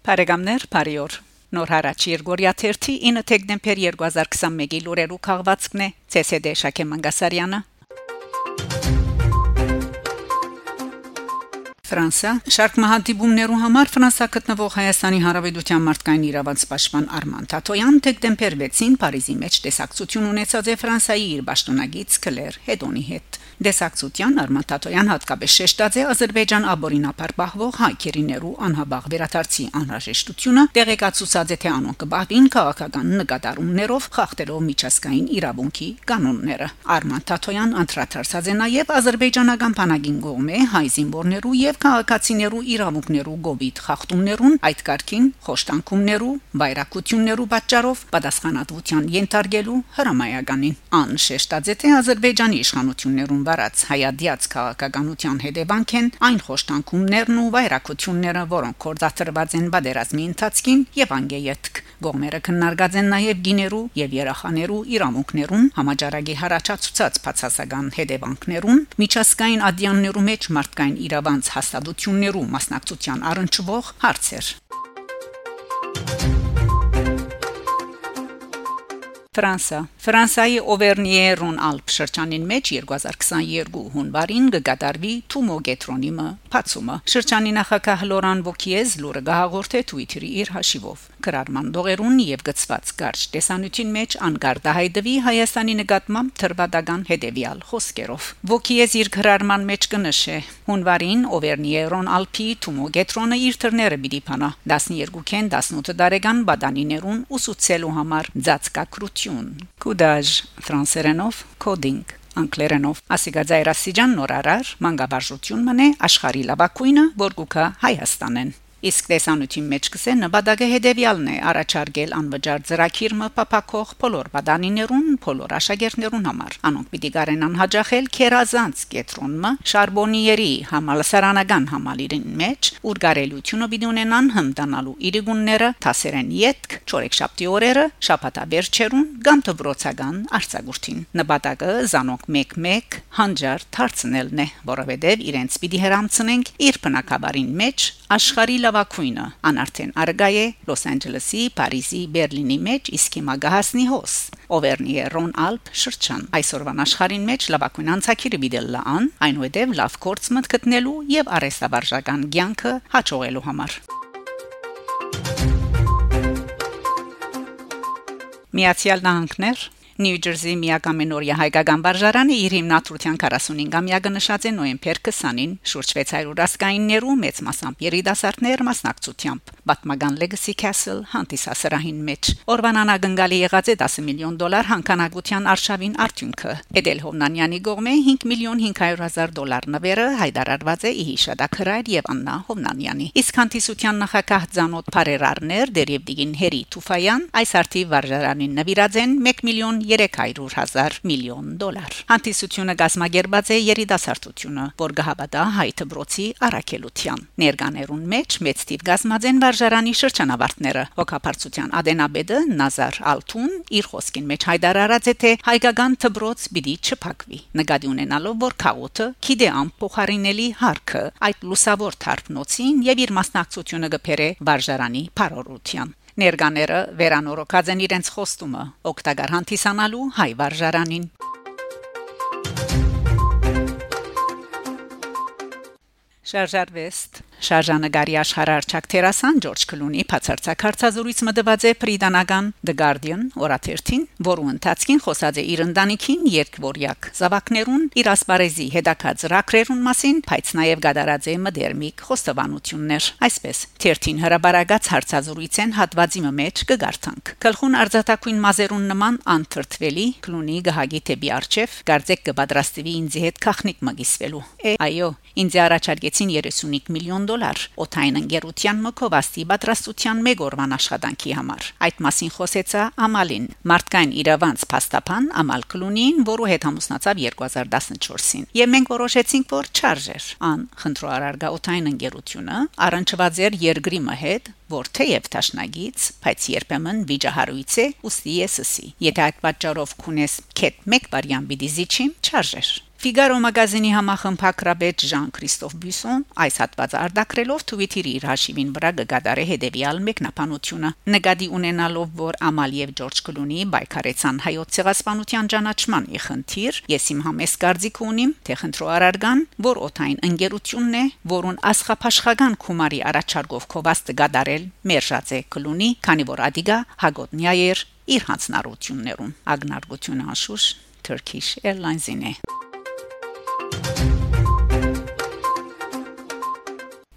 Փարեգամներ Փարիոր Նոր հարաճ Երգորիա 1-ի 9 դեկտեմբեր 2021-ի լուրերու քաղվածքն է. ՑՍԴ Շակե Մանգասարյանը Ֆրանսա շարք մահատիբումներու համար Ֆրանսա գտնվող Հայաստանի Հանրապետության մարդկային իրավանց պաշտպան Արման Թաթոյան դեկտեմբեր 6-ին Փարիզի մեջ տեսակցություն ունեցած է Ֆրանսայի իր պաշտոնագից Կլեր Հետոնի հետ Դեսակցության Արման Թաթոյան հատկապես շեշտած է Ադրբեջան աբորինապար բահվող հայկերիներու անհաբաղ վերաթարցի անհրաժեշտությունը տեղեկացուցած է թե անոնք կբաղին քաղաքական նկատառումներով խախտելով միջազգային իրավունքի կանոնները Արման Թաթոյան անդրադարձած է նաև ադրբեջանական բանակին գոմե հայ զինվորներու եւ քաղաքացիներու իրավունքներու գոբիտ խախտումներուն այդ կարգին խոշտանգումներու բայրակություններու պատճառով պատասխանատվության ենթարկելու հրամայականին անշեշտաձե թե Ադրբեջանի իշխանություններուն վարած հայադիած քաղաքականության հետևանք են այն խոշտանգումներն ու բայրակությունները որոնք կորզացրված են բادرազմի ընթացքին եւ անգեյետք Գոմերը քննարկած են նաև գիներու եւ երախաներու իրավունքներուն համաճարակի հարաճացած բացասական հետևանքներուն միջազգային ադյաններու մեջ մարդկային իրավանց հաս հաստատություններու մասնակցության առնչվող հարցեր Ֆրանսա Ֆրանսայի Օվերնիերուն Ալպ շրջանին մեջ 2022 հունվարին կգադարվի Թումո գետրոնիմը բացումը շրջանի նախագահ Լորան Վոկիեզ լուրը գահաղորդե Twitter-ի իր հաշիվով գրարման դողերուն եւ գծված կարճ տեսանյութին մեջ անգարդահայտվի Հայաստանի նկատմամբ թրվադական հետեւյալ խոսքերով. Վոկիեզ իր գրարման մեջ կնշե. Հունվարին Օվերնիերոն Ալպի Թումո գետրոնը իր թռները պիտի փանա 12-ին 18 տարեկան բադանիներուն ուսուցելու համար ծածկակրություն կուդաժ ֆրանսերենով կոդինգ անգլերենով ասիգաձայրասիջան նորարար մանգաբարժություն մնե աշխարի լավակույնը որգուկա հայաստանեն Իսկ տեսանության մեջ կսե նպատակը հետևյալն է՝ առաջարկել անվճար ծրագիր մփապակող բոլոր բադանիներուն, բոլոր աշակերտներուն համար։ Անոնք պիտի կարենան հաջախել քերազանց կետրոնը շարբոնիերի համալսարանական համալիրին մեջ, ուր կարելությունը պիտի ունենան հմտանալու իրիգունները, թասերեն յետք, չորեքշաբթի օրերը, շաբաթաբերչերուն կամ դպրոցական արձակուրդին։ Նպատակը զանոնք 1-1 հանջար դարձնելն է, որովհետև իրենց պիտի հрамցնենք իր բնակավարին մեջ աշխարհի լավակույնը անարդեն արգայե Լոս Անջելեսի, Փարիզի, Բերլինի մեջ իսկ հիմա գահասնի հոս Օվերնիե Ռոն Ալպ շրջան այսօրվան աշխարհին մեջ լավակույն անցակիրը դիդելլա ան այնուհետև լավ կորցմտ գտնելու եւ արեստաբարժական ցանկը հաջողելու համար Միացյալ Նահանգներ Նյու Ջերսի միակամենորիա հայկական վարժարանը իր հիմնադրության 45-ամյակը նշած է նոյեմբեր 20-ին շուրջ 600 ասկայիններու մեծ մասամբ երիտասարդներ մասնակցությամբ Batmagan Legacy Castle հանդիսասրահին մեջ Օրվան անագնգալի եղած է 10 միլիոն դոլար հանքանագության արշավին արդյունքը Էդել Հովնանյանի գողմե 5 միլիոն 500 հազար դոլար նվերը հայտարարված է Իհիշադակրայր եւ Աննա Հովնանյանի իսկ հանդիսության նախակահ Ձանոտ Փարերարներ դերև դիգին Հերի Թուֆայան այս արդի վարժարանին նվիրած են 1 միլիոն 300.000 միլիոն դոլար։ Հանդիսությունը գազմագերբած է երիտասարդությունը, որ գահաբադա հայ դբրոցի առաքելության։ Ներկաներուն մեջ մեծ տիվ գազմաձեն վարժարանի շրջանավարտները՝ հոգապարծության Ադենաբեդը Նազար Ալթուն իր խոսքին մեջ հայտարարած է թե հայկական դբրոց պիտի չփակվի։ Նկատի ունենալով որ քաղաքը քիդե ամփոխարինելի հարքը այդ լուսավոր թարփնոցին եւ իր մասնակցությունը գբերե վարժարանի փարորության։ Ներկաները վերանորոգած են իրենց խոստումը օկտագար հանդիսանալու հայ վարժարանին Շարժարվեստ Շարժանագարի աշխարհարչակ Տերասան Ջորջ Կլունի բացարձակ հարցազրույց մտված է Պրիդանական The Guardian օրաթերթին, որու ընթացքին խոսած է իր ընտանիքին երկվորյակ զավակներուն, իր ասպարեզի հետակած ռակրերուն մասին, բայց նաև գդարած է մդերմիկ խոստովանություններ։ Այսպես, թերթին հրաբարագած հարցազրույց են հատվածի մեջ կգարտանք։ Գլխուն արձատակույն մազերուն նման անթրթվելի Կլունի գահագի տեբի արչև գարձեք կպատրաստվի ինձ հետ քախնիկ մագիսվելու։ Այո, ինձ առաջարկեցին 35 միլիոն դոլար օթային ընկերության մկովաստի պատրաստության մեկ օրվան աշխատանքի համար։ Այդ մասին խոսեցա Ամալին, մարդկային իրավանց փաստաբան Ամալ Կլունին, որը հետ ամուսնացավ 2014-ին։ Եվ մենք որոշեցինք, որ չարժեր ան խնդրոարարգա օթային ընկերությունը առնչված էր երկրի մհետ որ թեև տաշնագից, բայց երբեմն վիճահարույց է ուստի եսսի։ Եթե այդ պատճառով քունես քետ մեկ վարյան բիդիզիչի չարժեր։ Figaro մագազինի համախմբակրաբեդ Ժան-Քրիստոֆ Բյուսոն այս հատվածը արտակրելով Twitter-ի իր հաշիվին վրա գդարե հետեւյալ մեկնաբանությունը նկատի ունենալով որ Ամալ եւ Ջորջ Կլունի բայկարեցան հայոց ցեղասպանության ճանաչման ի խնդիր ես իմ համես կարծիք ունիմ թե խնդրո արարգան որ օթային ընկերությունն է որուն ասխափաշխական քումարի առաջարկով կովաստ գդարել մերժած է Կլունի քանի որ ադիգա հագոտնյա էր իր հանցնառություններուն ագնարգությունը անշուշ Turkish Airlines-ին է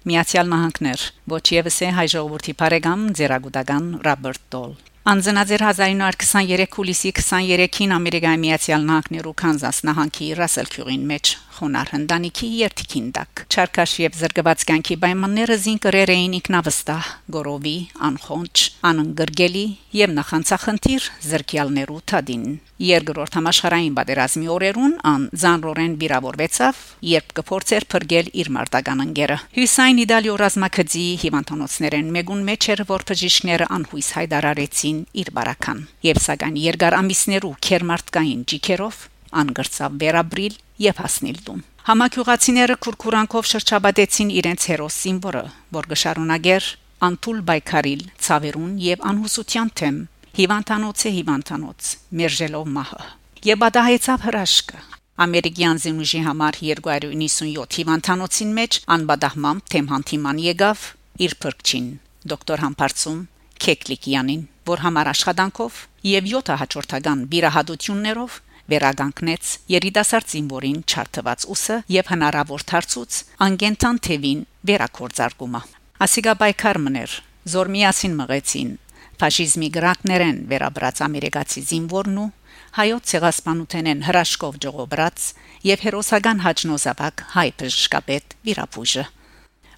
Միացյալ Նահանգներ ոչ եւս է հայ ժողովրդի բարեկամ ձերագուտական Ռոբերտ Դոլ Անձնաձեր 1923 հուլիսի 23-ին Ամերիկայի Միացյալ Նահանգներու Կանզաս նահանգի Ռասել Քյուրին մեջ խոնար հնդանիքի երթիկին դակ Չարքաշ եւ զրկված կյանքի պայմանները զինկրեր էին ինքնավստահ գորովի անխոնջ անընկրգելի եւ նախանցախնդիր զրկյալներու թադին Երկրորդ համաշխարհային պատերազմի օրերուն ան Զանրորեն վիրավորվեցավ, երբ կփորձեր փրկել իր մարտական ընկերը։ Հյուսային Իտալիո ռազմակցի հիվանդանոցներեն մեգուն մեջ էր, որ բժիշկները անհույս հայտարարեցին իր բարական։ Եվ սակայն երկար ամիսներու քերմարտկային ջիքերով անգրծավ վերաբրիլ եւ հասնել դում։ Համակյուղացիները քուրքուրանքով շրջաբադեցին իրենց հերոսին, որը որ գշարունակեր անտուլ բայկարիլ ցավերուն եւ անհուսության թեմ հիվանդանոց է հիվանդանոց մերժելով մահը եւ բադահեցավ հրաշքը ամերիկյան զինուժի համար 297 հիվանդանոցին մեջ անբադահմամ թեմ հանդիման եկավ իր փրկչին դոկտոր Համբարձում Քեկլիկյանին որ համար աշխատանքով եւ 7 հաջորդական բիրահատություններով վերագանքնեց երիտասարդ զինվորին չարթված ուսը եւ հնարավոր դարձուց անգենտան թևին վերակորձարկումը ասիգա բայկար մներ զոր միասին մղեցին ֆաշիզմի գրակներեն վերաբրած ամերիկացի զինվորն ու հայոց ցեղասպանութենեն հրաշքով ժողոբրած եւ հերոսական հաջնոզավակ հայ բժշկապետ վիրապուժը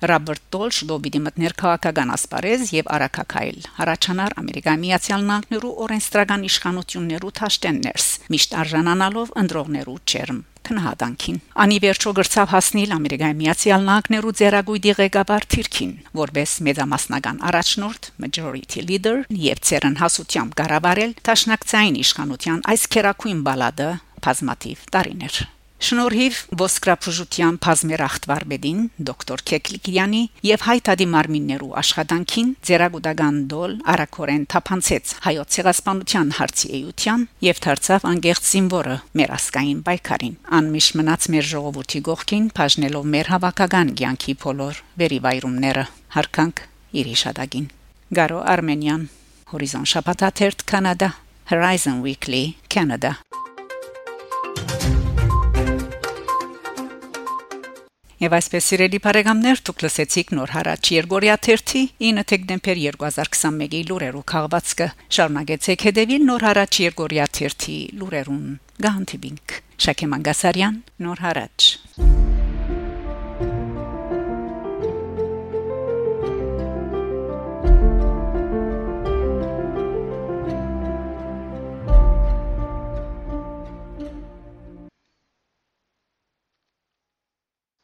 Ռոբերտ Դոլշ դոբիդի մտներ քաղաքական ասպարեզ եւ արակակայլ հարաճանար ամերիկայի միացյալ նահանգներու օրենսդրական իշխանություններու թաշտեններս միշտ արժանանալով ընդրողներու չերմ քնահատանքին անի վերջո գրծավ հասնել ամերիկայի միացյալ նահանգներու ձերագույդի ղեկավար Թիրքին որպես մեծամասնական առաջնորդ majority leader եւ ցերն հասությամբ կառավարել տաշնակցային իշխանության այս քերակույն բալադը բազմատիվ տարիներ Շնորհիվ ոսկրապուժության բազմերախտվարբեդին դոկտոր Քեկլիկյանի եւ հայտարարի մարմիններու աշխատանքին ձերագուտական դոլ արակորեն թափանցեց հայոց ցեղասպանության հարցի էության եւ դարձավ անգերց զինվորը մեր ասկային պայքարին անմիշ մնաց մեր ժողովրդի գողքին բաժնելով մեր հավաքական ցանկի փոլոր վերիվայրումները հարկանք իր իշադագին Գարո Արմենիան Horizon Շապատաթերթ Կանադա Horizon Weekly Canada Եվ այսպես սիրելի բարեկամներ, դուք լսեցիք նոր հարաճ Երգորիա 3-ի 9 դեկտեմբեր 2021-ի լուրերու քաղվածքը։ Շարունակեցեք հետևել նոր հարաճ Երգորիա 3-ի լուրերուն։ Գանտիբինք Շակե Մանգասարյան, նոր հարաճ